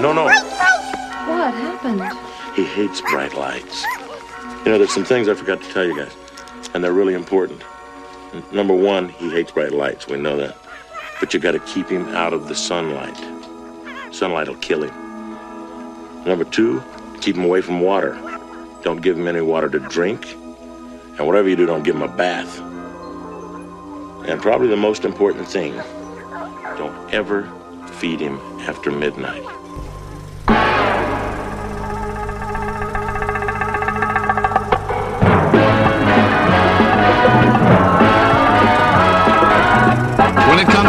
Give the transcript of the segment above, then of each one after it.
No, no. What happened? He hates bright lights. You know, there's some things I forgot to tell you guys, and they're really important. Number one, he hates bright lights. We know that. But you got to keep him out of the sunlight. Sunlight will kill him. Number two, keep him away from water. Don't give him any water to drink. And whatever you do, don't give him a bath. And probably the most important thing, don't ever feed him after midnight.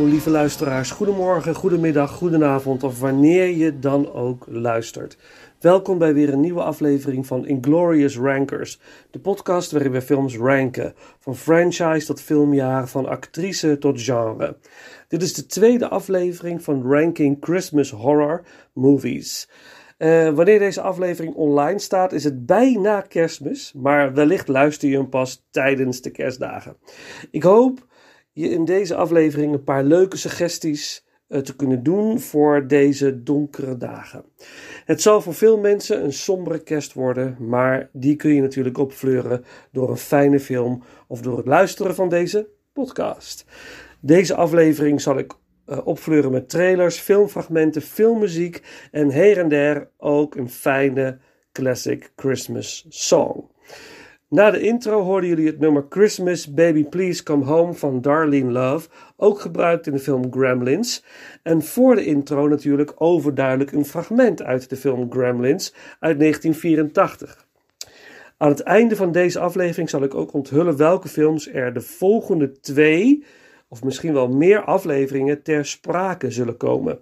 Lieve luisteraars, goedemorgen, goedemiddag, goedenavond of wanneer je dan ook luistert. Welkom bij weer een nieuwe aflevering van Inglorious Rankers, de podcast waarin we films ranken, van franchise tot filmjaar, van actrice tot genre. Dit is de tweede aflevering van Ranking Christmas Horror Movies. Eh, wanneer deze aflevering online staat, is het bijna kerstmis, maar wellicht luister je hem pas tijdens de kerstdagen. Ik hoop je in deze aflevering een paar leuke suggesties eh, te kunnen doen voor deze donkere dagen. Het zal voor veel mensen een sombere kerst worden, maar die kun je natuurlijk opfleuren door een fijne film of door het luisteren van deze podcast. Deze aflevering zal ik eh, opfleuren met trailers, filmfragmenten, filmmuziek en her en der ook een fijne classic Christmas song. Na de intro hoorden jullie het nummer Christmas Baby Please Come Home van Darlene Love, ook gebruikt in de film Gremlins. En voor de intro natuurlijk overduidelijk een fragment uit de film Gremlins uit 1984. Aan het einde van deze aflevering zal ik ook onthullen welke films er de volgende twee, of misschien wel meer afleveringen, ter sprake zullen komen.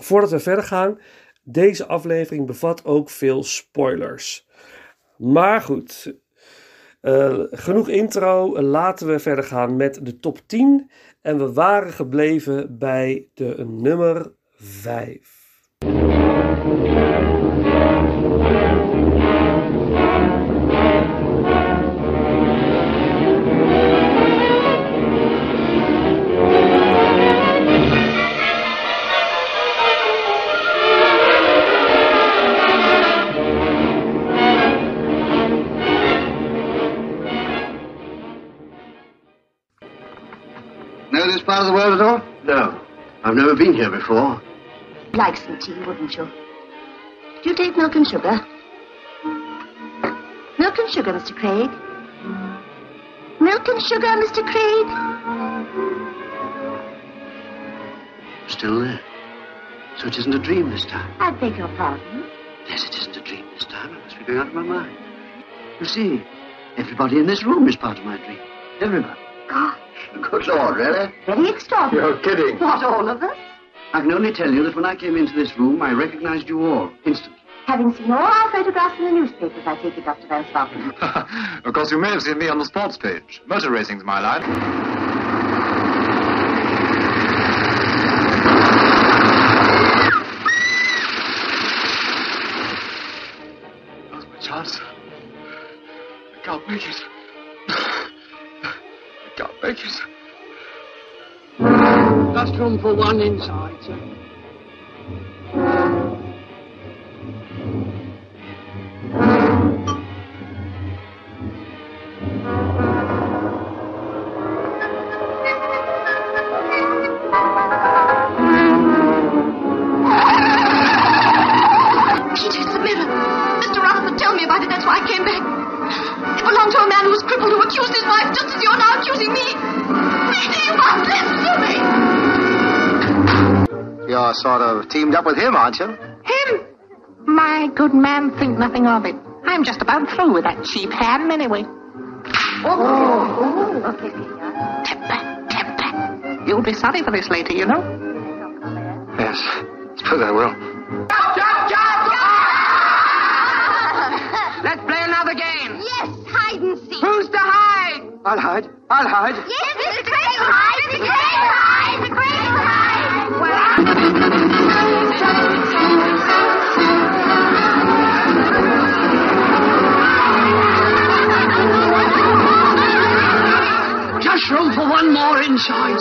Voordat we verder gaan, deze aflevering bevat ook veel spoilers. Maar goed, eh, genoeg intro. Laten we verder gaan met de top 10. En we waren gebleven bij de nummer 5. Part of the world at all? No, I've never been here before. Like some tea, wouldn't you? Do you take milk and sugar? Milk and sugar, Mr. Craig. Milk and sugar, Mr. Craig. Still there. So it isn't a dream this time. I beg your pardon. Yes, it isn't a dream this time. I must be going out of my mind. You see, everybody in this room is part of my dream. Everybody. Gosh, Good Lord, really? very extraordinary. You're kidding. What, all of us? I can only tell you that when I came into this room, I recognized you all instantly. Having seen all our photographs in the newspapers, I take it, Dr. Van Slotten. of course, you may have seen me on the sports page. Motor racing's my line. For one inside, sir. Teamed up with him, aren't you? Him? My good man, think nothing of it. I'm just about through with that cheap ham anyway. Oh, okay, Peter. Temper, temper. You'll be sorry for this later, you know. Yes. Suppose I will. Let's play another game. Yes, hide and seek. Who's to hide? I'll hide. I'll hide. Yes, Mr. Craig will hide. Mr. Craig will hide. Mr. Craig will hide. For one more inside.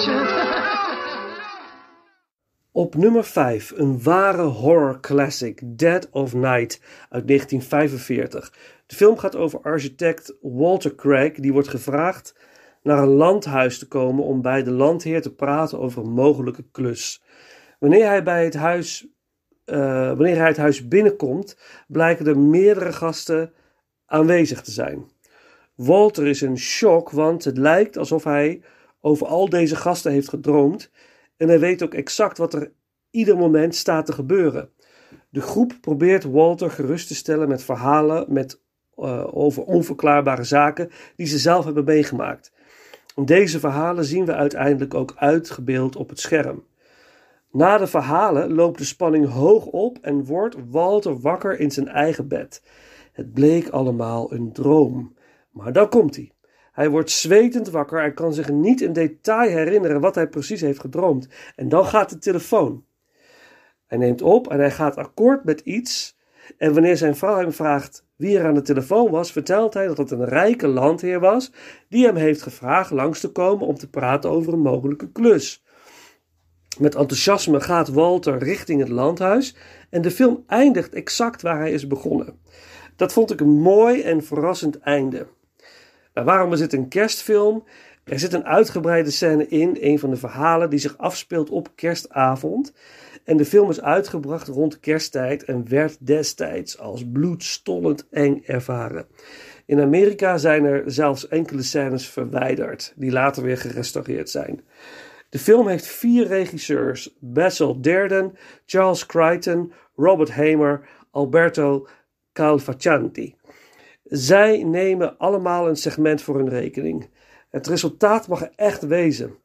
Op nummer 5, een ware horror classic, Dead of Night uit 1945. De film gaat over architect Walter Craig, die wordt gevraagd naar een landhuis te komen om bij de landheer te praten over een mogelijke klus. Wanneer hij bij het huis, eh, wanneer hij het huis binnenkomt, blijken er meerdere gasten aanwezig te zijn. Walter is in shock, want het lijkt alsof hij over al deze gasten heeft gedroomd en hij weet ook exact wat er ieder moment staat te gebeuren. De groep probeert Walter gerust te stellen met verhalen met, eh, over onverklaarbare zaken die ze zelf hebben meegemaakt. Deze verhalen zien we uiteindelijk ook uitgebeeld op het scherm. Na de verhalen loopt de spanning hoog op en wordt Walter wakker in zijn eigen bed. Het bleek allemaal een droom. Maar dan komt hij. Hij wordt zwetend wakker en kan zich niet in detail herinneren wat hij precies heeft gedroomd. En dan gaat de telefoon. Hij neemt op en hij gaat akkoord met iets. En wanneer zijn vrouw hem vraagt wie er aan de telefoon was, vertelt hij dat het een rijke landheer was die hem heeft gevraagd langs te komen om te praten over een mogelijke klus. Met enthousiasme gaat Walter richting het landhuis en de film eindigt exact waar hij is begonnen. Dat vond ik een mooi en verrassend einde. Nou, waarom is het een kerstfilm? Er zit een uitgebreide scène in, een van de verhalen die zich afspeelt op kerstavond. En de film is uitgebracht rond kersttijd en werd destijds als bloedstollend eng ervaren. In Amerika zijn er zelfs enkele scènes verwijderd, die later weer gerestaureerd zijn. De film heeft vier regisseurs: Basil Derden, Charles Crichton, Robert Hamer, Alberto Calfaccianti. Zij nemen allemaal een segment voor hun rekening. Het resultaat mag er echt wezen.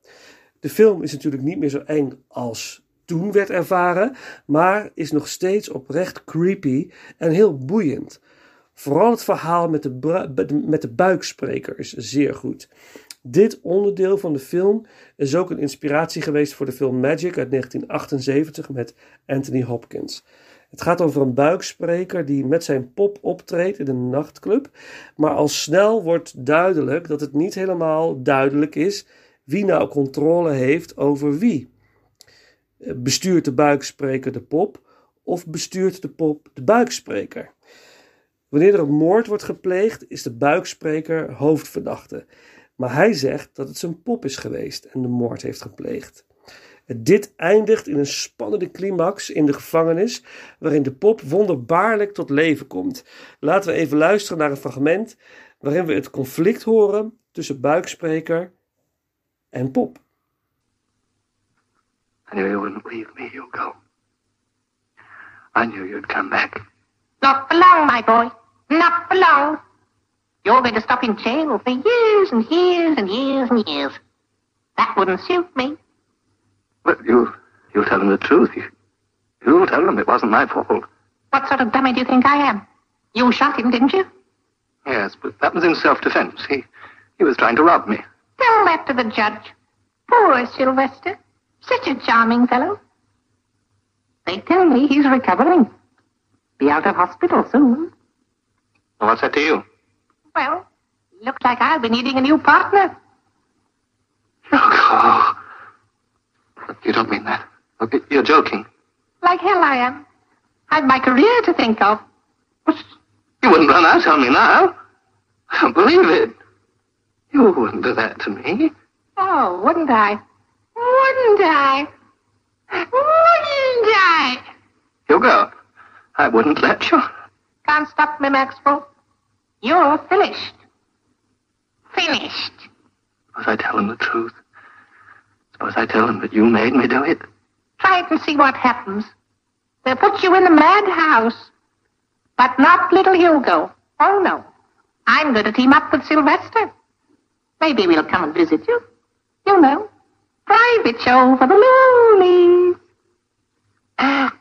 De film is natuurlijk niet meer zo eng als toen werd ervaren, maar is nog steeds oprecht creepy en heel boeiend. Vooral het verhaal met de, met de buikspreker is zeer goed. Dit onderdeel van de film is ook een inspiratie geweest voor de film Magic uit 1978 met Anthony Hopkins. Het gaat over een buikspreker die met zijn pop optreedt in een nachtclub, maar al snel wordt duidelijk dat het niet helemaal duidelijk is wie nou controle heeft over wie. Bestuurt de buikspreker de pop of bestuurt de pop de buikspreker? Wanneer er een moord wordt gepleegd, is de buikspreker hoofdverdachte. Maar hij zegt dat het zijn pop is geweest en de moord heeft gepleegd. Dit eindigt in een spannende climax in de gevangenis, waarin de pop wonderbaarlijk tot leven komt. Laten we even luisteren naar een fragment waarin we het conflict horen tussen buikspreker en pop. I knew you wouldn't leave me, Hugo. I knew you'd come back. Not for long, my boy. Not for long. You're going to stop in jail for years and years and years and years. That wouldn't suit me. But you, you'll tell him the truth. You, you'll tell him it wasn't my fault. What sort of dummy do you think I am? You shot him, didn't you? Yes, but that was in self-defense. He, he was trying to rob me. Tell that to the judge. Poor Sylvester. Such a charming fellow. They tell me he's recovering. Be out of hospital soon. Well, what's that to you? Well, looks like I'll be needing a new partner. Oh, Hugo. You don't mean that. You're joking. Like hell I am. I've my career to think of. You wouldn't run out on me now. I don't believe it. You wouldn't do that to me. Oh, wouldn't I? Wouldn't I? Wouldn't I? Hugo, I wouldn't let you. Can't stop me, Maxwell. You're finished. Finished. Suppose I tell him the truth. Suppose I tell him that you made me do it. Try it and see what happens. They'll put you in the madhouse. But not little Hugo. Oh, no. I'm going to team up with Sylvester. Maybe we'll come and visit you. You know, private show for the loonies. Ah.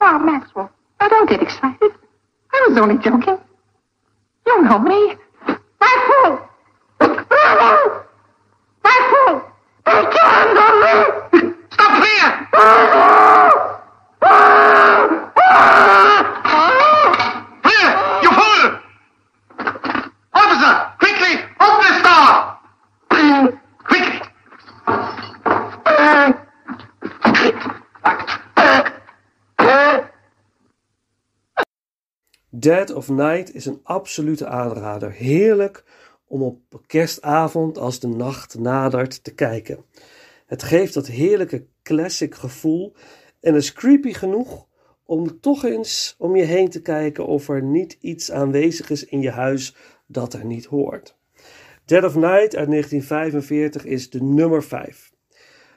Oh, Maxwell, now don't get excited. I was only joking. You know me. Maxwell! Door! Quickly! Dead of Night is een absolute aanrader. Heerlijk om op kerstavond als de nacht nadert te kijken. Het geeft dat heerlijke classic gevoel en is creepy genoeg om toch eens om je heen te kijken of er niet iets aanwezig is in je huis dat er niet hoort. Dead of Night uit 1945 is de nummer 5.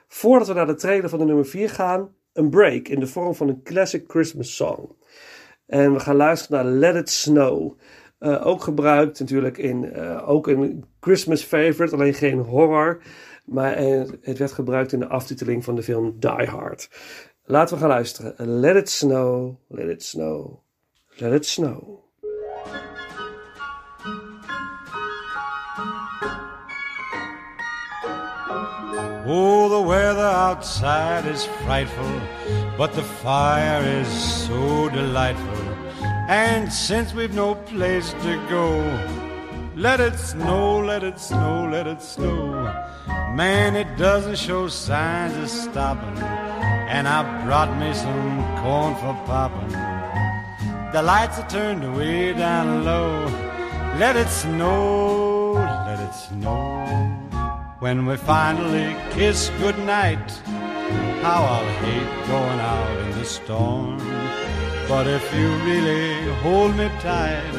Voordat we naar de trailer van de nummer 4 gaan, een break in de vorm van een classic Christmas song. En we gaan luisteren naar Let It Snow. Eh, ook gebruikt natuurlijk in eh, ook een Christmas favorite, alleen geen horror. Maar het werd gebruikt in de aftiteling van de film Die Hard. Laten we gaan luisteren. Let it snow, let it snow, let it snow. Oh, the weather outside is frightful, but the fire is so delightful. And since we've no place to go, let it snow, let it snow, let it snow. Man, it doesn't show signs of stopping. And I brought me some corn for popping. The lights are turned way down low. Let it snow, let it snow. When we finally kiss goodnight, how I'll hate going out in the storm. But if you really hold me tight,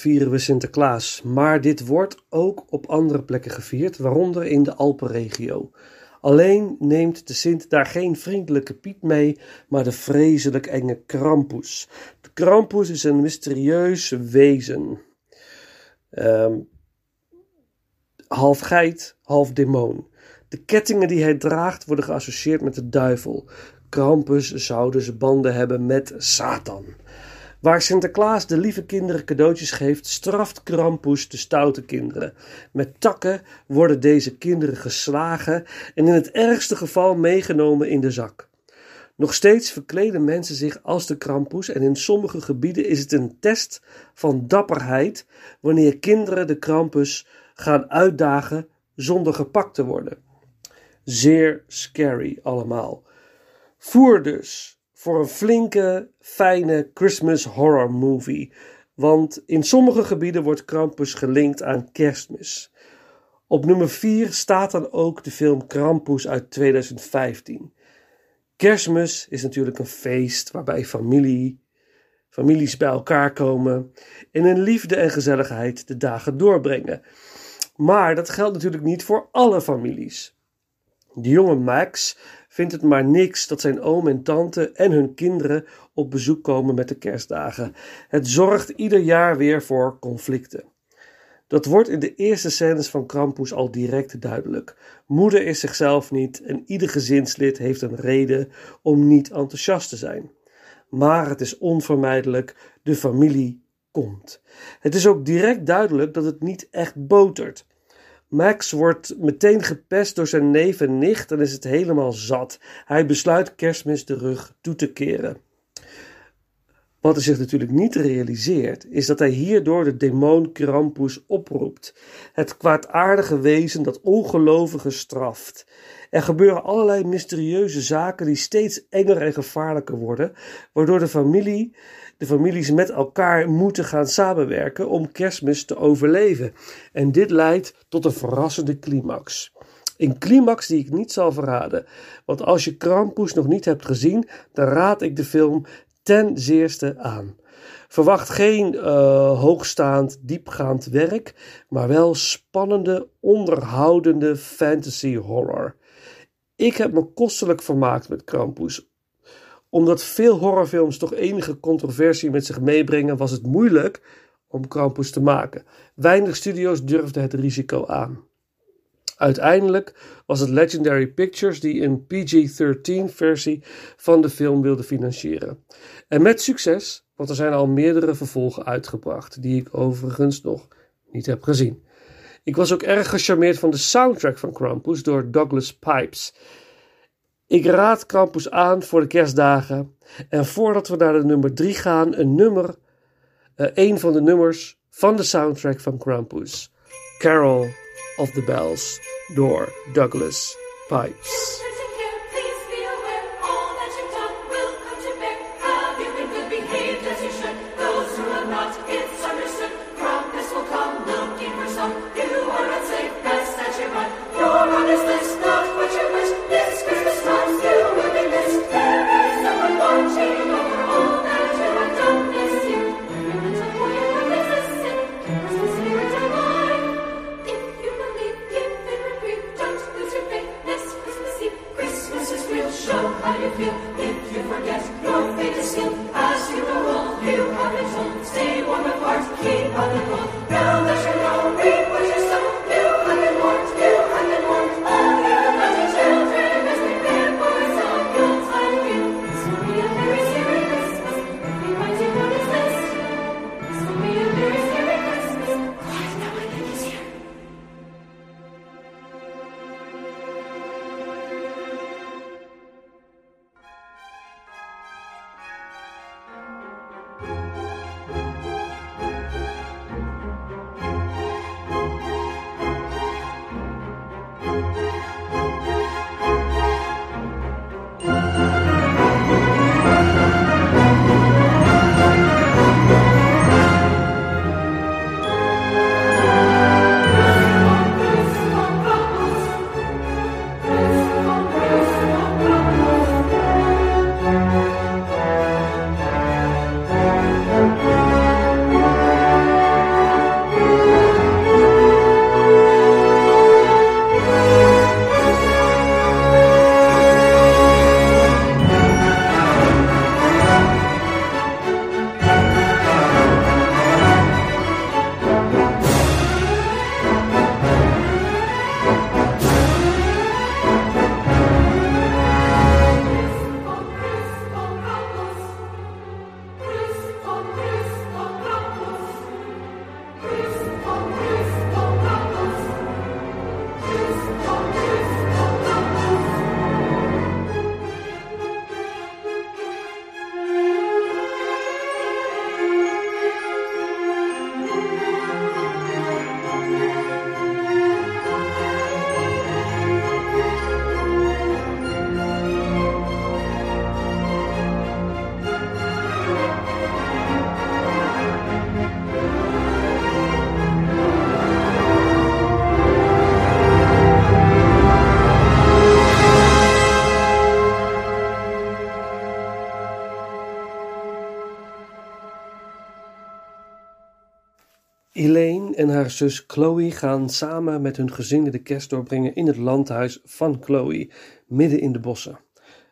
Vieren we Sinterklaas, maar dit wordt ook op andere plekken gevierd, waaronder in de Alpenregio. Alleen neemt de Sint daar geen vriendelijke Piet mee, maar de vreselijk enge Krampus. De Krampus is een mysterieus wezen. Ehm, half geit, half demon. De kettingen die hij draagt worden geassocieerd met de duivel. Krampus zou dus banden hebben met Satan. Waar Sinterklaas de lieve kinderen cadeautjes geeft, straft Krampus de stoute kinderen. Met takken worden deze kinderen geslagen en in het ergste geval meegenomen in de zak. Nog steeds verkleden mensen zich als de Krampus en in sommige gebieden is het een test van dapperheid wanneer kinderen de Krampus gaan uitdagen zonder gepakt te worden. Zeer scary allemaal. Voer dus voor een flinke, fijne Christmas horror movie. Want in sommige gebieden wordt Krampus gelinkt aan kerstmis. Op nummer 4 staat dan ook de film Krampus uit 2015. Kerstmis is natuurlijk een feest waarbij familie, families bij elkaar komen en in liefde en gezelligheid de dagen doorbrengen. Maar dat geldt natuurlijk niet voor alle families. De jonge Max vindt het maar niks dat zijn oom en tante en hun kinderen op bezoek komen met de kerstdagen. Het zorgt ieder jaar weer voor conflicten. Dat wordt in de eerste scènes van Krampus al direct duidelijk. Moeder is zichzelf niet en ieder gezinslid heeft een reden om niet enthousiast te zijn. Maar het is onvermijdelijk, de familie komt. Het is ook direct duidelijk dat het niet echt botert. Max wordt meteen gepest door zijn neef en nicht en is het helemaal zat. Hij besluit kerstmis de rug toe te keren. Wat hij zich natuurlijk niet realiseert, is dat hij hierdoor de demon Krampus oproept. Het kwaadaardige wezen dat ongelovigen straft. Er gebeuren allerlei mysterieuze zaken die steeds enger en gevaarlijker worden, waardoor de familie, de families met elkaar moeten gaan samenwerken om kerstmis te overleven. En dit leidt tot een verrassende climax. Een climax die ik niet zal verraden. Want als je Krampus nog niet hebt gezien, dan raad ik de film ten zeerste aan. Verwacht geen uh, hoogstaand, diepgaand werk, maar wel spannende, onderhoudende fantasy horror. Ik heb me kostelijk vermaakt met Krampus. Omdat veel horrorfilms toch enige controversie met zich meebrengen, was het moeilijk om Krampus te maken. Weinig studio's durfden het risico aan. Uiteindelijk was het Legendary Pictures die een PG-13 versie van de film wilde financieren. En met succes, want er zijn al meerdere vervolgen uitgebracht, die ik overigens nog niet heb gezien. Ik was ook erg gecharmeerd van de soundtrack van Krampus door Douglas Pipes. Ik raad Krampus aan voor de kerstdagen. En voordat we naar de nummer 3 gaan, een nummer, uh, een van de nummers van de soundtrack van Krampus. Carol of the Bells door Douglas Pipes. Elaine en haar zus Chloe gaan samen met hun gezin de kerst doorbrengen in het landhuis van Chloe, midden in de bossen.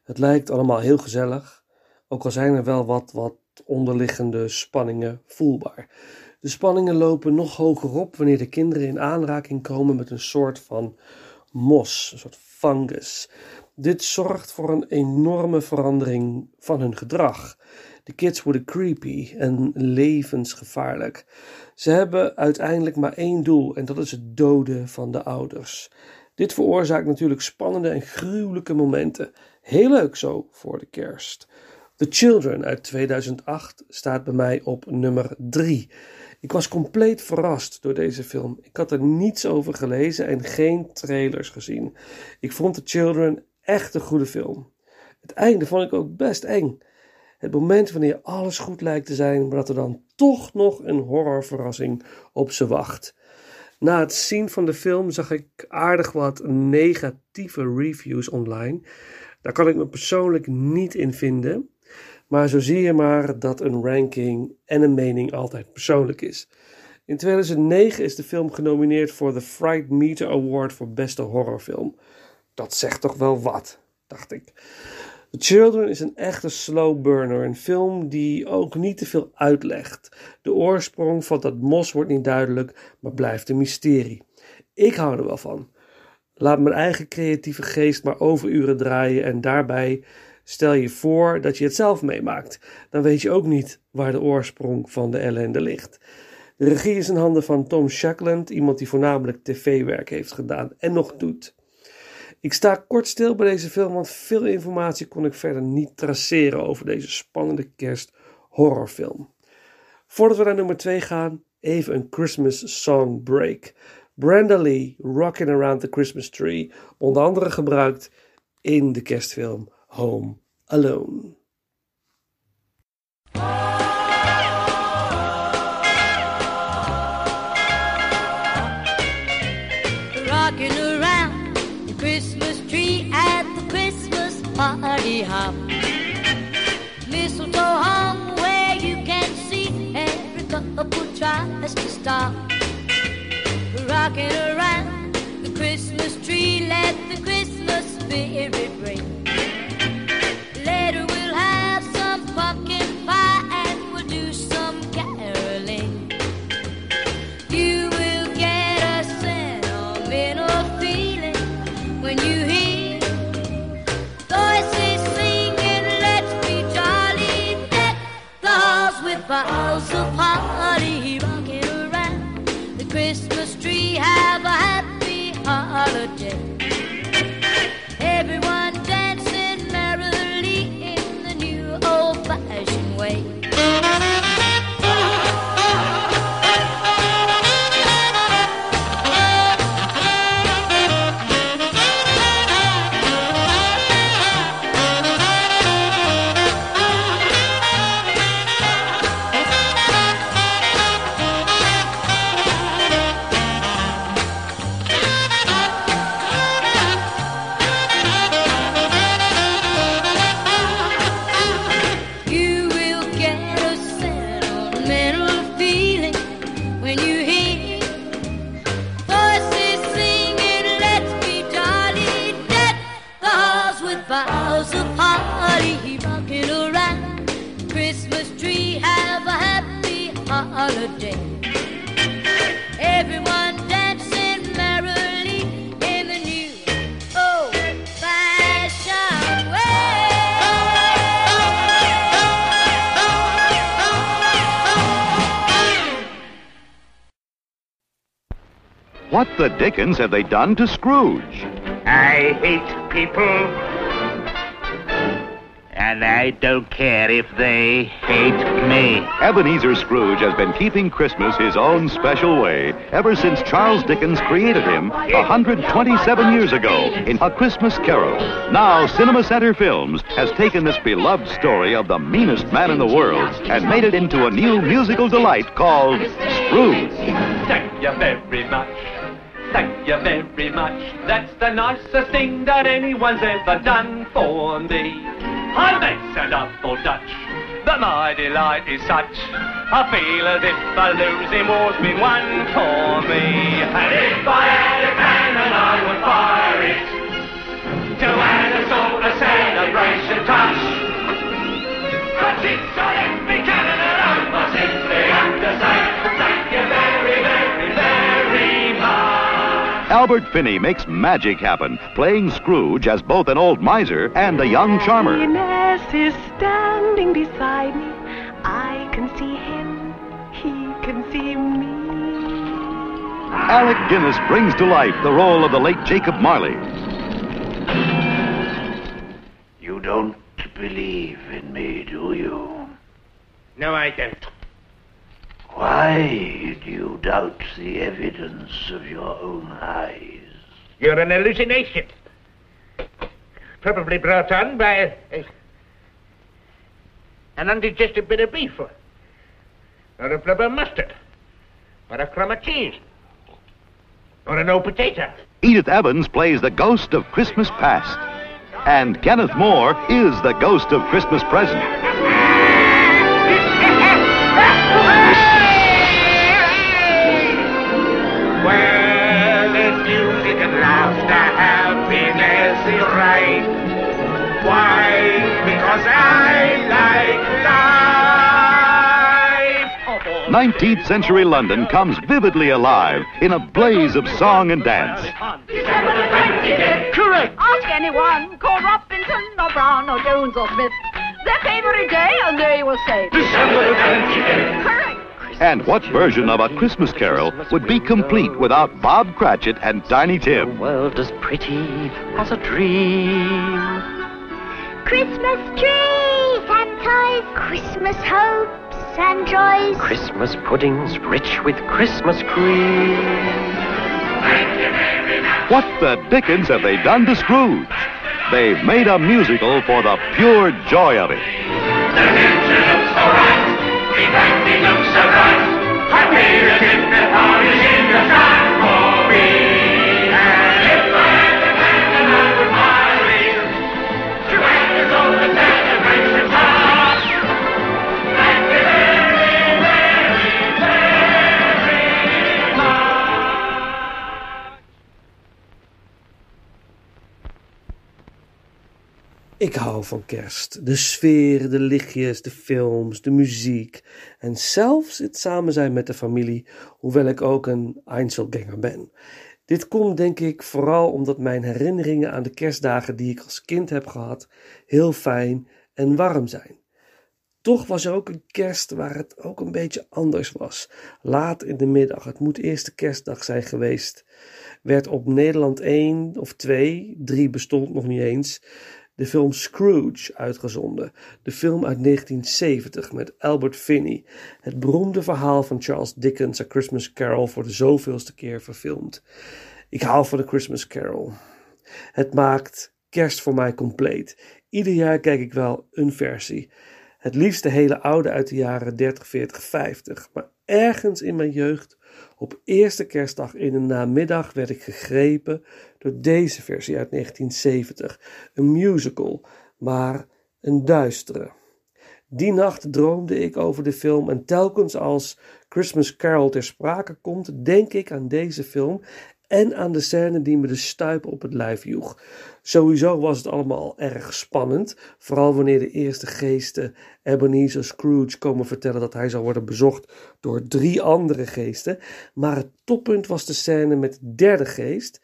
Het lijkt allemaal heel gezellig, ook al zijn er wel wat, wat onderliggende spanningen voelbaar. De spanningen lopen nog hoger op wanneer de kinderen in aanraking komen met een soort van mos, een soort fungus. Dit zorgt voor een enorme verandering van hun gedrag. De kids worden creepy en levensgevaarlijk. Ze hebben uiteindelijk maar één doel en dat is het doden van de ouders. Dit veroorzaakt natuurlijk spannende en gruwelijke momenten. Heel leuk zo voor de kerst. The Children uit 2008 staat bij mij op nummer 3. Ik was compleet verrast door deze film. Ik had er niets over gelezen en geen trailers gezien. Ik vond The Children echt een goede film. Het einde vond ik ook best eng. Het moment wanneer alles goed lijkt te zijn, maar dat er dan toch nog een horrorverrassing op ze wacht. Na het zien van de film zag ik aardig wat negatieve reviews online. Daar kan ik me persoonlijk niet in vinden. Maar zo zie je maar dat een ranking en een mening altijd persoonlijk is. In 2009 is de film genomineerd voor de Fright Meter Award voor beste horrorfilm. Dat zegt toch wel wat, dacht ik. The Children is een echte slow burner, een film die ook niet te veel uitlegt. De oorsprong van dat mos wordt niet duidelijk, maar blijft een mysterie. Ik hou er wel van. Laat mijn eigen creatieve geest maar overuren draaien en daarbij stel je voor dat je het zelf meemaakt. Dan weet je ook niet waar de oorsprong van de ellende ligt. De regie is in handen van Tom Shackland, iemand die voornamelijk tv-werk heeft gedaan en nog doet. Ik sta kort stil bij deze film, want veel informatie kon ik verder niet traceren over deze spannende kerst-horrorfilm. Voordat we naar nummer 2 gaan, even een Christmas song break. Brenda Lee, Rockin' Around the Christmas Tree, onder andere gebruikt in de kerstfilm Home Alone. Stop. Rocking around the Christmas tree, let the Christmas spirit ring. Dickens have they done to Scrooge? I hate people. And I don't care if they hate me. Ebenezer Scrooge has been keeping Christmas his own special way ever since Charles Dickens created him 127 years ago in A Christmas Carol. Now, Cinema Center Films has taken this beloved story of the meanest man in the world and made it into a new musical delight called Scrooge. Thank you very much. Thank you very much. That's the nicest thing that anyone's ever done for me. I sound up or Dutch, but my delight is such. I feel as if the losing war's been won for me. And if I had a cannon, I would fire it to add a sort of celebration Albert Finney makes magic happen, playing Scrooge as both an old miser and a young charmer. Happiness is standing beside me. I can see him, he can see me. Alec Guinness brings to life the role of the late Jacob Marley. You don't believe in me, do you? No, I don't. Why do you doubt the evidence of your own eyes? You're an hallucination. Probably brought on by a, a- an undigested bit of beef or, or a blob of mustard or a crumb of cheese or an old potato. Edith Evans plays the ghost of Christmas past. And Kenneth Moore is the ghost of Christmas present. 19th century London comes vividly alive in a blaze of song and dance. Correct. Ask anyone called Robinson or Brown or Jones or Smith. Their favorite day, and they will say. december Correct. And what version of A Christmas Carol would be complete without Bob Cratchit and Tiny Tim? The world as pretty as a dream. Christmas trees and toys, Christmas hopes and joys. Christmas puddings rich with Christmas cream. What the dickens have they done to Scrooge? They've made a musical for the pure joy of it. He looks so right. Ik hou van kerst. De sfeer, de lichtjes, de films, de muziek en zelfs het samen zijn met de familie, hoewel ik ook een Einzelganger ben. Dit komt denk ik vooral omdat mijn herinneringen aan de kerstdagen die ik als kind heb gehad heel fijn en warm zijn. Toch was er ook een kerst waar het ook een beetje anders was. Laat in de middag, het moet eerste kerstdag zijn geweest, werd op Nederland 1 of 2, 3 bestond nog niet eens, de film Scrooge uitgezonden. De film uit 1970 met Albert Finney. Het beroemde verhaal van Charles Dickens' A Christmas Carol voor de zoveelste keer verfilmd. Ik hou van de Christmas Carol. Het maakt kerst voor mij compleet. Ieder jaar kijk ik wel een versie. Het liefst de hele oude uit de jaren 30, 40, 50. Maar ergens in mijn jeugd, op eerste kerstdag in de namiddag, werd ik gegrepen door deze versie uit 1970. Een musical, maar een duistere. Die nacht droomde ik over de film en telkens als Christmas Carol ter sprake komt, denk ik aan deze film en aan de scène die me de stuip op het lijf joeg. Sowieso was het allemaal erg spannend, vooral wanneer de eerste geesten Ebenezer Scrooge komen vertellen dat hij zal worden bezocht door drie andere geesten. Maar het toppunt was de scène met de derde geest,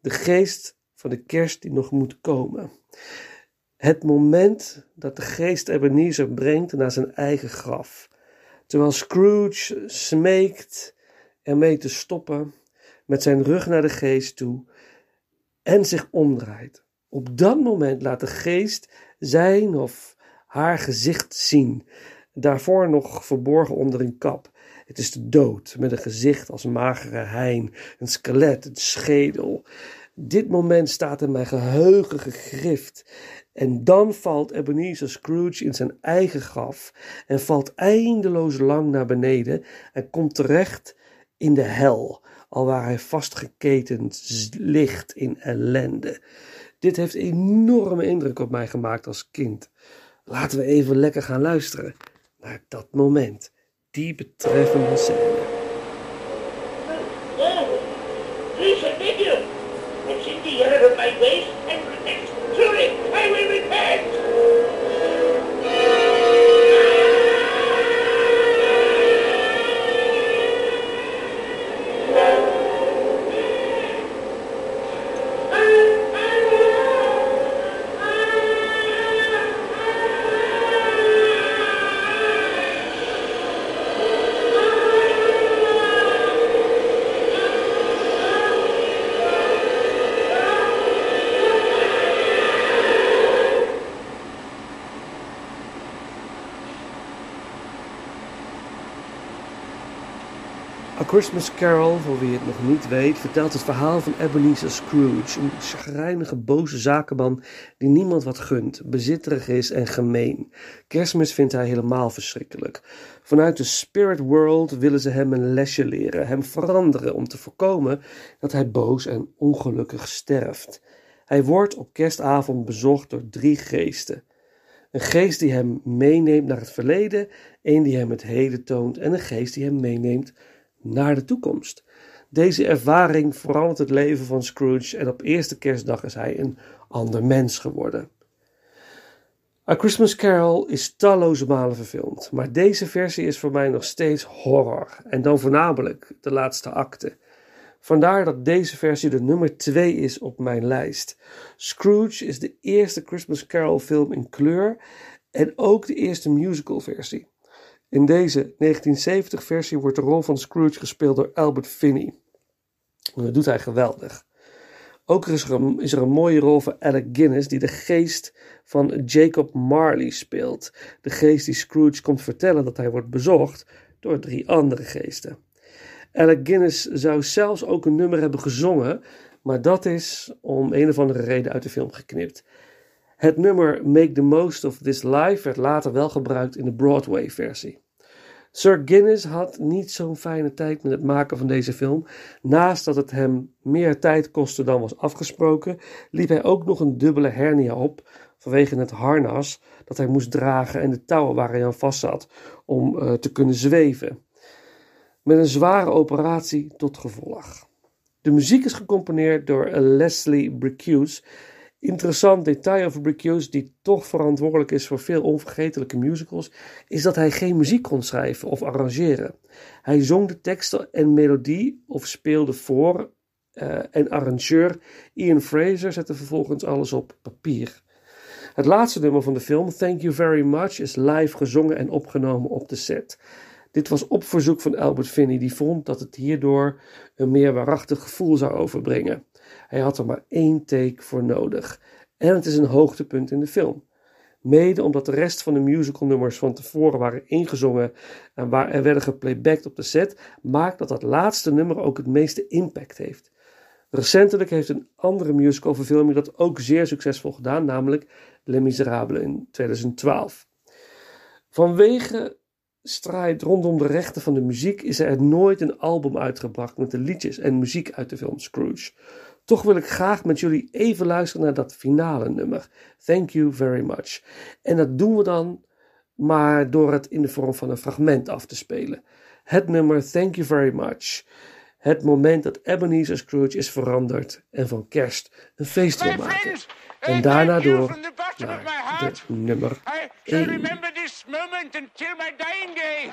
de geest van de kerst die nog moet komen. Het moment dat de geest Ebenezer brengt naar zijn eigen graf. Terwijl Scrooge smeekt ermee te stoppen, met zijn rug naar de geest toe en zich omdraait. Op dat moment laat de geest zijn of haar gezicht zien, daarvoor nog verborgen onder een kap. Het is de dood, met een gezicht als magere hein, een skelet, een schedel. Dit moment staat in mijn geheugen gegrift. En dan valt Ebenezer Scrooge in zijn eigen graf en valt eindeloos lang naar beneden en komt terecht in de hel, alwaar hij vastgeketend ligt in ellende. Dit heeft enorme indruk op mij gemaakt als kind. Laten we even lekker gaan luisteren naar dat moment, die betreffende scène. A Christmas Carol, voor wie het nog niet weet, vertelt het verhaal van Ebenezer Scrooge, een chagrijnige, boze zakenman die niemand wat gunt, bezitterig is en gemeen. Kerstmis vindt hij helemaal verschrikkelijk. Vanuit de spirit world willen ze hem een lesje leren, hem veranderen om te voorkomen dat hij boos en ongelukkig sterft. Hij wordt op kerstavond bezocht door drie geesten. Een geest die hem meeneemt naar het verleden, een die hem het heden toont en een geest die hem meeneemt naar de toekomst. Deze ervaring verandert het leven van Scrooge en op eerste kerstdag is hij een ander mens geworden. A Christmas Carol is talloze malen verfilmd, maar deze versie is voor mij nog steeds horror en dan voornamelijk de laatste acte. Vandaar dat deze versie de nummer 2 is op mijn lijst. Scrooge is de eerste Christmas Carol film in kleur en ook de eerste musical versie. In deze 1970-versie wordt de rol van Scrooge gespeeld door Albert Finney. Dat doet hij geweldig. Ook is er, een, is er een mooie rol van Alec Guinness, die de geest van Jacob Marley speelt. De geest die Scrooge komt vertellen dat hij wordt bezocht door drie andere geesten. Alec Guinness zou zelfs ook een nummer hebben gezongen, maar dat is om een of andere reden uit de film geknipt. Het nummer Make the Most of This Life werd later wel gebruikt in de Broadway-versie. Sir Guinness had niet zo'n fijne tijd met het maken van deze film. Naast dat het hem meer tijd kostte dan was afgesproken, liep hij ook nog een dubbele hernia op vanwege het harnas dat hij moest dragen en de touwen waar hij aan vast zat om uh, te kunnen zweven. Met een zware operatie tot gevolg. De muziek is gecomponeerd door Leslie Bricusse Interessant detail over Brick die toch verantwoordelijk is voor veel onvergetelijke musicals, is dat hij geen muziek kon schrijven of arrangeren. Hij zong de teksten en melodie of speelde voor uh, en arrangeur Ian Fraser zette vervolgens alles op papier. Het laatste nummer van de film, Thank You Very Much, is live gezongen en opgenomen op de set. Dit was op verzoek van Albert Finney, die vond dat het hierdoor een meer waarachtig gevoel zou overbrengen. Hij had er maar één take voor nodig. En het is een hoogtepunt in de film. Mede omdat de rest van de musicalnummers van tevoren waren ingezongen en waar er werden geplaybacked op de set, maakt dat dat laatste nummer ook het meeste impact heeft. Recentelijk heeft een andere musicalverfilming dat ook zeer succesvol gedaan, namelijk Les Miserables in 2012. Vanwege strijd rondom de rechten van de muziek is er nooit een album uitgebracht met de liedjes en muziek uit de film Scrooge. Toch wil ik graag met jullie even luisteren naar dat finale nummer. Thank you very much. En dat doen we dan maar door het in de vorm van een fragment af te spelen. Het nummer Thank you very much. Het moment dat Ebenezer Scrooge is veranderd en van kerst een feest wil maken. En daarna door naar het nummer 1. remember this moment until my dying day.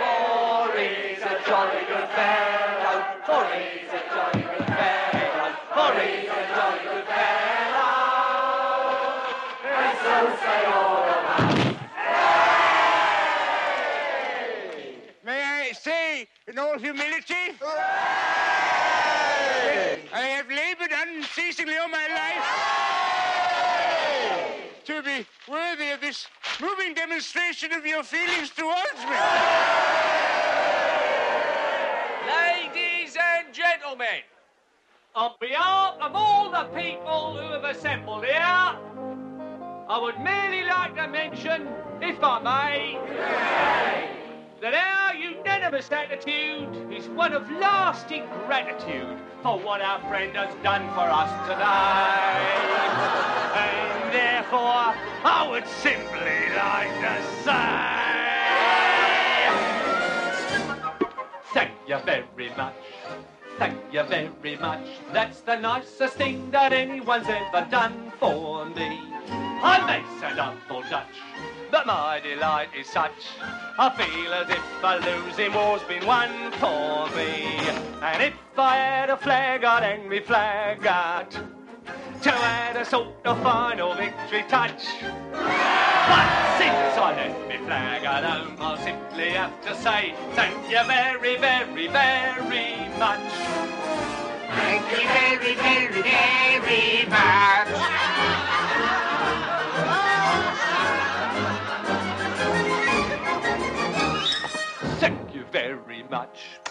For he's a jolly good fellow. For he's a jolly good fellow. For he's a jolly good fellow. And so say all about. May I say, in all humility, I have labored unceasingly all my life to be worthy of this moving demonstration of your feelings towards me. Ladies gentlemen, on behalf of all the people who have assembled here, I would merely like to mention, if I may, that our unanimous attitude is one of lasting gratitude for what our friend has done for us today. And therefore I would simply like to say Thank you very much. Thank you very much. That's the nicest thing that anyone's ever done for me. I may sound awful Dutch, but my delight is such. I feel as if a losing war's been won for me. And if I had a flag, I'd hang me flag out to add a sort of final victory touch. But since I left me flag at home, I'll simply have to say thank you very, very, very much. Thank you very, very, very much. Thank you very much.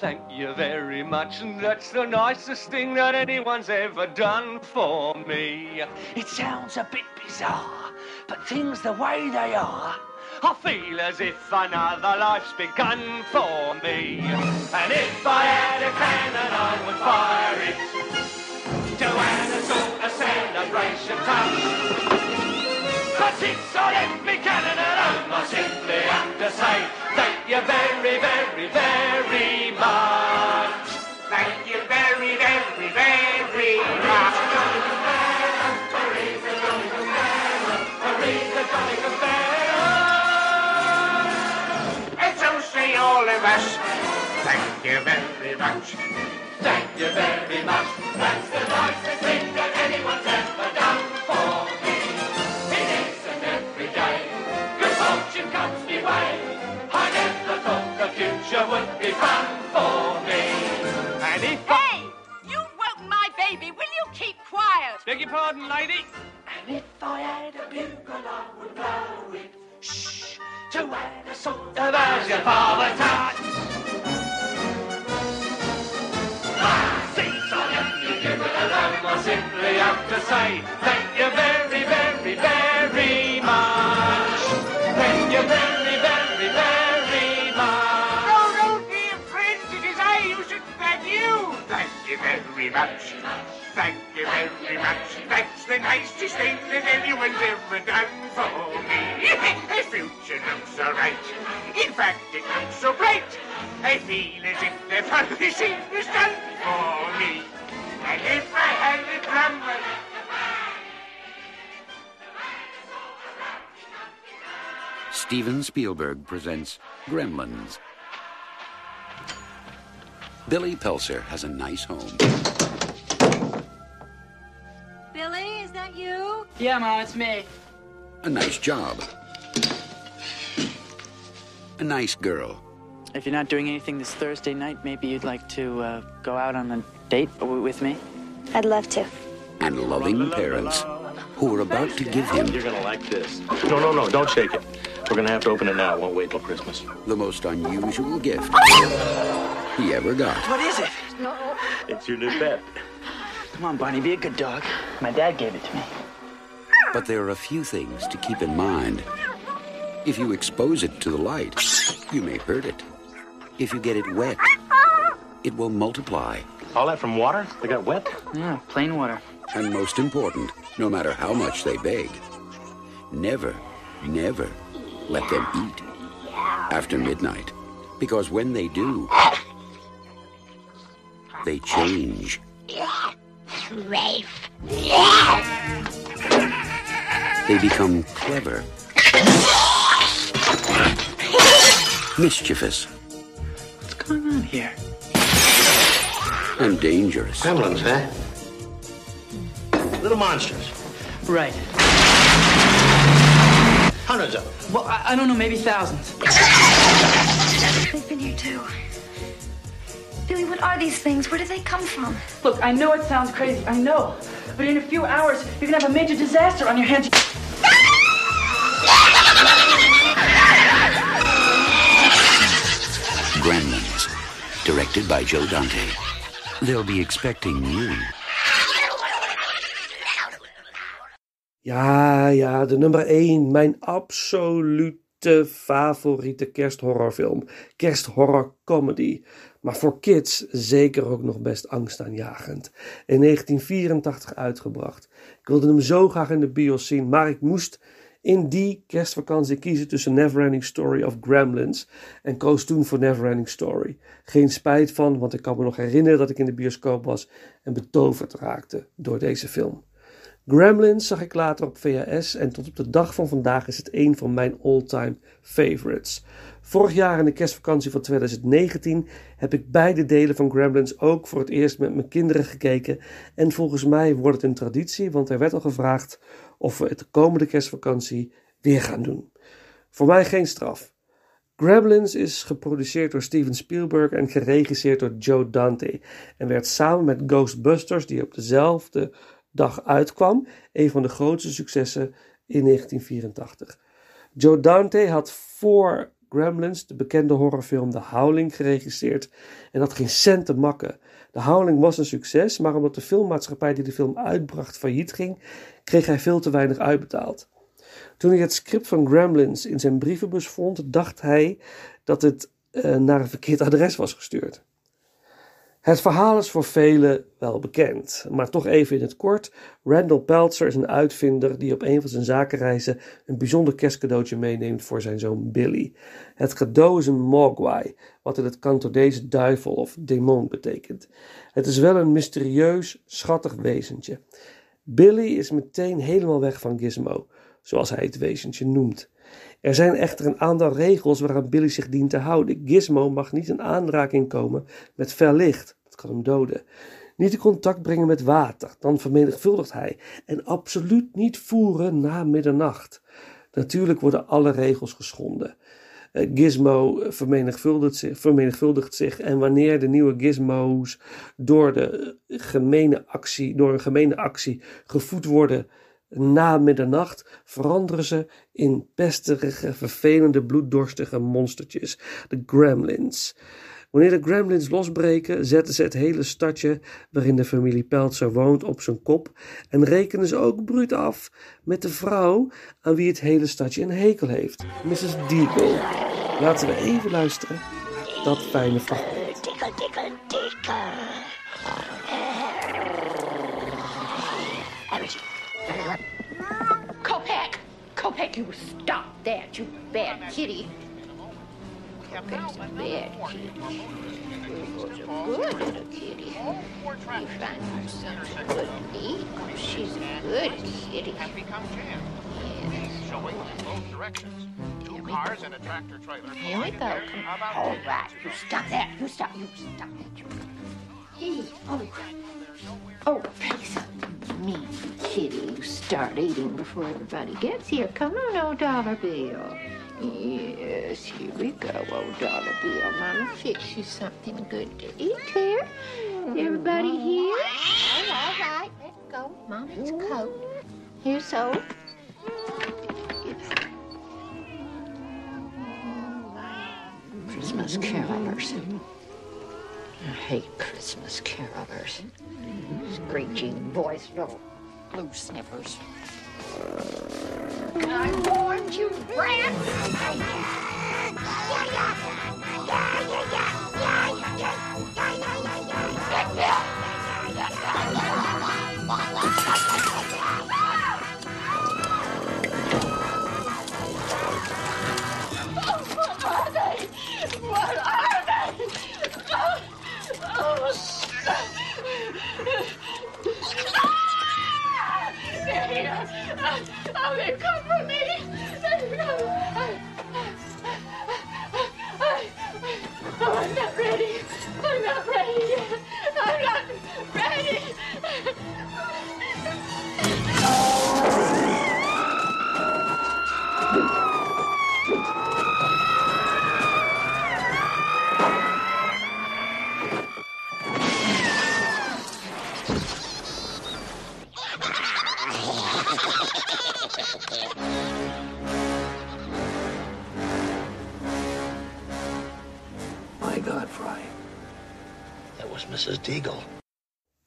Thank you very much. And that's the nicest thing that anyone's ever done for me. It sounds a bit bizarre, but things the way they are. I feel as if another life's begun for me. And if I had a cannon, I would fire it to add a celebration touch. But since I left me cannon at I simply have to say very, very, very much. Thank you very, very, very much. And so say all of us, thank you very much. Thank you very much. That's the nicest thing future would be fun for me. And if Hey! You woke my baby. Will you keep quiet? Beg your pardon, lady. And if I had a bugle, I would blow it. Shh. To add a sort of version for the touch. Since I left you bugle alone, I simply have to say much. Thank you very much. That's the nicest thing that anyone's ever done for me. the future looks all right. In fact, it looks so bright. I feel as if the publishing was done for me. And if I had a drum, Steven Spielberg presents Gremlins. Billy Pelser has a nice home. Billy, is that you? Yeah, Mom, it's me. a nice job, a nice girl, If you're not doing anything this Thursday night, maybe you'd like to uh, go out on a date with me? I'd love to. and loving parents who are about to give him You're gonna like this. No, no, no, don't shake it. We're gonna have to open it now. It won't wait till Christmas. the most unusual gift he ever got. What is it? No. It's your new pet. Come on, Barney, be a good dog. My dad gave it to me. But there are a few things to keep in mind. If you expose it to the light, you may hurt it. If you get it wet, it will multiply. All that from water? They got wet? Yeah, plain water. And most important, no matter how much they beg, never, never let them eat after midnight. Because when they do, they change. Rafe. They become clever, mischievous, What's going on here? and dangerous. Gremlins, huh? Eh? Little monsters. Right. Hundreds of them. Well, I, I don't know, maybe thousands. They've been here too. Billy, what are these things? Where did they come from? Look, I know it sounds crazy, I know. But in a few hours, you're gonna have a major disaster on your hands. Gremlins, directed by Joe Dante. They'll be expecting you. Ja, ja, de nummer 1. Mijn absolute favoriete kersthorrorfilm. Kersthorror comedy. Maar voor kids zeker ook nog best angstaanjagend. In 1984 uitgebracht. Ik wilde hem zo graag in de bios zien, maar ik moest in die kerstvakantie kiezen tussen Neverending Story of Gremlins en koos toen voor Neverending Story. Geen spijt van, want ik kan me nog herinneren dat ik in de bioscoop was en betoverd raakte door deze film. Gremlins zag ik later op VHS en tot op de dag van vandaag is het een van mijn all-time favorites. Vorig jaar in de kerstvakantie van 2019 heb ik beide delen van Gremlins ook voor het eerst met mijn kinderen gekeken. En volgens mij wordt het een traditie, want er werd al gevraagd of we het de komende kerstvakantie weer gaan doen. Voor mij geen straf. Gremlins is geproduceerd door Steven Spielberg en geregisseerd door Joe Dante en werd samen met Ghostbusters, die op dezelfde dag uitkwam, een van de grootste successen in 1984. Joe Dante had voor Gremlins de bekende horrorfilm The Howling geregisseerd en had geen cent te makken. The Howling was een succes, maar omdat de filmmaatschappij die de film uitbracht failliet ging, kreeg hij veel te weinig uitbetaald. Toen hij het script van Gremlins in zijn brievenbus vond, dacht hij dat het uh, naar een verkeerd adres was gestuurd. Het verhaal is voor velen wel bekend, maar toch even in het kort. Randall Peltzer is een uitvinder die op een van zijn zakenreizen een bijzonder kerstcadeautje meeneemt voor zijn zoon Billy. Het cadeau is een mogwai, wat in het Cantodese duivel of demon betekent. Het is wel een mysterieus, schattig wezentje. Billy is meteen helemaal weg van Gizmo, zoals hij het wezentje noemt. Er zijn echter een aantal regels waaraan Billy zich dient te houden. Gizmo mag niet in aanraking komen met fel licht, dat kan hem doden. Niet in contact brengen met water, dan vermenigvuldigt hij. En absoluut niet voeren na middernacht. Natuurlijk worden alle regels geschonden. Uh, Gizmo vermenigvuldigt zich, vermenigvuldigt zich en wanneer de nieuwe gizmo's door, de gemene actie, door een gemene actie gevoed worden na middernacht veranderen ze in pesterige, vervelende, bloeddorstige monstertjes, de gremlins. Wanneer de gremlins losbreken, zetten ze het hele stadje waarin de familie Peltzer woont op zijn kop en rekenen ze ook bruut af met de vrouw aan wie het hele stadje een hekel heeft, Mrs. Deagle. Laten we even luisteren, dat fijne. Dikke, dikke, dikke. You stop that, you bad kitty. Kopeck's a bad kitty. You're a good little kitty. You find her something good to eat. She's a good kitty. Showing in both directions. Two cars and a tractor trailer. Here we go. All right, you stop that. You stop. You stop that. You. Hey, oh. Oh, please. Me, kitty, you start eating before everybody gets here. Come on, old dollar bill. Yes, here we go, old dollar bill. Mama, fix you something good to eat here. Everybody here? All right, all right. Let's go. Mama's coat. Here's old. Christmas carolers. I hate Christmas carolers screeching voice little blue sniffers. I warned you, Brad! Yeah, yeah, yeah, yeah, yeah.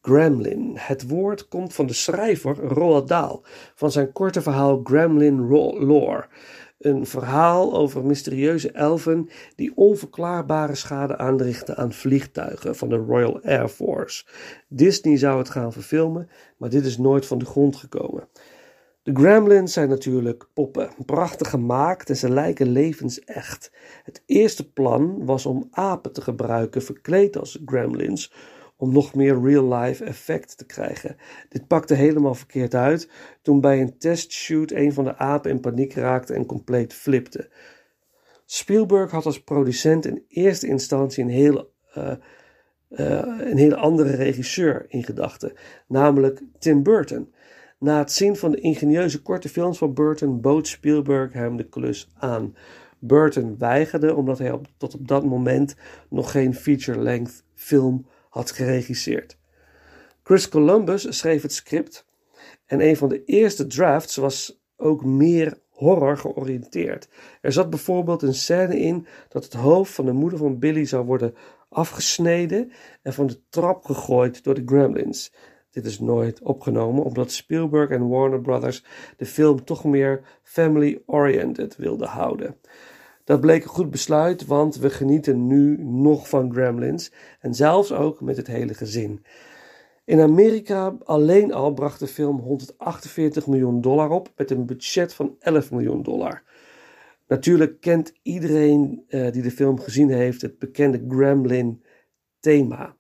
Gremlin. Het woord komt van de schrijver Roald Dahl van zijn korte verhaal Gremlin Lore. Een verhaal over mysterieuze elfen die onverklaarbare schade aanrichten aan vliegtuigen van de Royal Air Force. Disney zou het gaan verfilmen, maar dit is nooit van de grond gekomen. De Gremlins zijn natuurlijk poppen, prachtig gemaakt en ze lijken levensecht. Het eerste plan was om apen te gebruiken verkleed als Gremlins om nog meer real-life effect te krijgen. Dit pakte helemaal verkeerd uit toen bij een testshoot een van de apen in paniek raakte en compleet flipte. Spielberg had als producent in eerste instantie een hele, uh, uh, een hele andere regisseur in gedachten, namelijk Tim Burton. Na het zien van de ingenieuze korte films van Burton bood Spielberg hem de klus aan. Burton weigerde omdat hij tot op dat moment nog geen feature-length film had geregisseerd. Chris Columbus schreef het script en een van de eerste drafts was ook meer horror georiënteerd. Er zat bijvoorbeeld een scène in dat het hoofd van de moeder van Billy zou worden afgesneden en van de trap gegooid door de gremlins. Dit is nooit opgenomen omdat Spielberg en Warner Brothers de film toch meer family-oriented wilden houden. Dat bleek een goed besluit, want we genieten nu nog van Gremlins en zelfs ook met het hele gezin. In Amerika alleen al bracht de film 148 miljoen dollar op met een budget van 11 miljoen dollar. Natuurlijk kent iedereen uh, die de film gezien heeft het bekende Gremlin thema.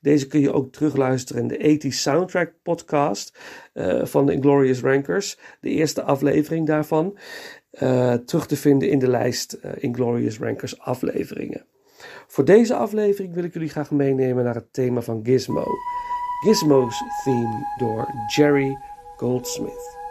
Deze kun je ook terugluisteren in de 80 Soundtrack podcast uh, van de Inglorious Rankers. De eerste aflevering daarvan. Uh, terug te vinden in de lijst uh, Inglorious Rankers afleveringen. Voor deze aflevering wil ik jullie graag meenemen naar het thema van Gizmo. Gizmo's theme door Jerry Goldsmith.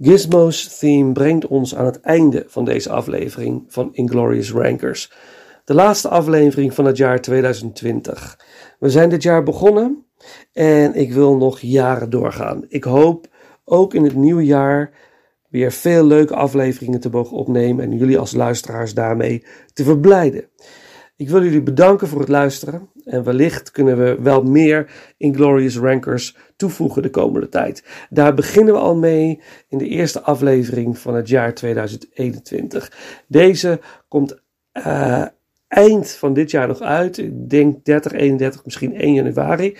Gizmo's theme brengt ons aan het einde van deze aflevering van Inglorious Rankers. De laatste aflevering van het jaar 2020. We zijn dit jaar begonnen en ik wil nog jaren doorgaan. Ik hoop ook in het nieuwe jaar weer veel leuke afleveringen te mogen opnemen en jullie als luisteraars daarmee te verblijden. Ik wil jullie bedanken voor het luisteren en wellicht kunnen we wel meer Inglorious Rankers toevoegen de komende tijd. Daar beginnen we al mee in de eerste aflevering van het jaar 2021. Deze komt uh, eind van dit jaar nog uit. Ik denk 30, 31, misschien 1 januari.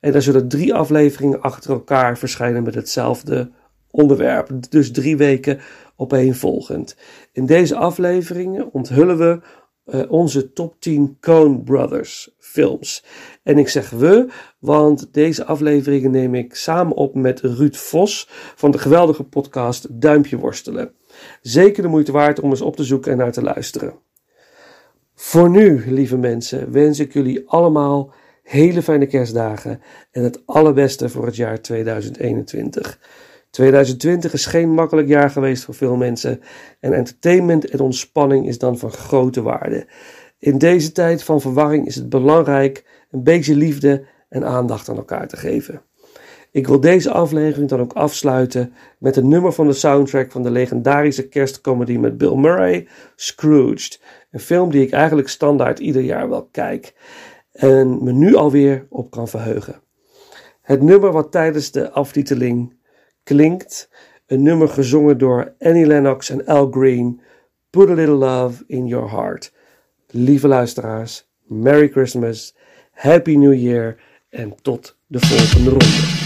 En daar zullen drie afleveringen achter elkaar verschijnen met hetzelfde onderwerp. Dus drie weken opeenvolgend. In deze afleveringen onthullen we uh, onze top 10 Coen Brothers films. En ik zeg we, want deze afleveringen neem ik samen op met Ruud Vos van de geweldige podcast Duimpje Worstelen. Zeker de moeite waard om eens op te zoeken en naar te luisteren. Voor nu, lieve mensen, wens ik jullie allemaal hele fijne kerstdagen en het allerbeste voor het jaar 2021. 2020 is geen makkelijk jaar geweest voor veel mensen en entertainment en ontspanning is dan van grote waarde. In deze tijd van verwarring is het belangrijk een beetje liefde en aandacht aan elkaar te geven. Ik wil deze aflevering dan ook afsluiten met een nummer van de soundtrack van de legendarische kerstcomedy met Bill Murray, Scrooged. Een film die ik eigenlijk standaard ieder jaar wel kijk en me nu alweer op kan verheugen. Het nummer wat tijdens de aftiteling klinkt, een nummer gezongen door Annie Lennox en Al Green, Put a Little Love in Your Heart. Lieve luisteraars, Merry Christmas, Happy New Year en tot de volgende ronde.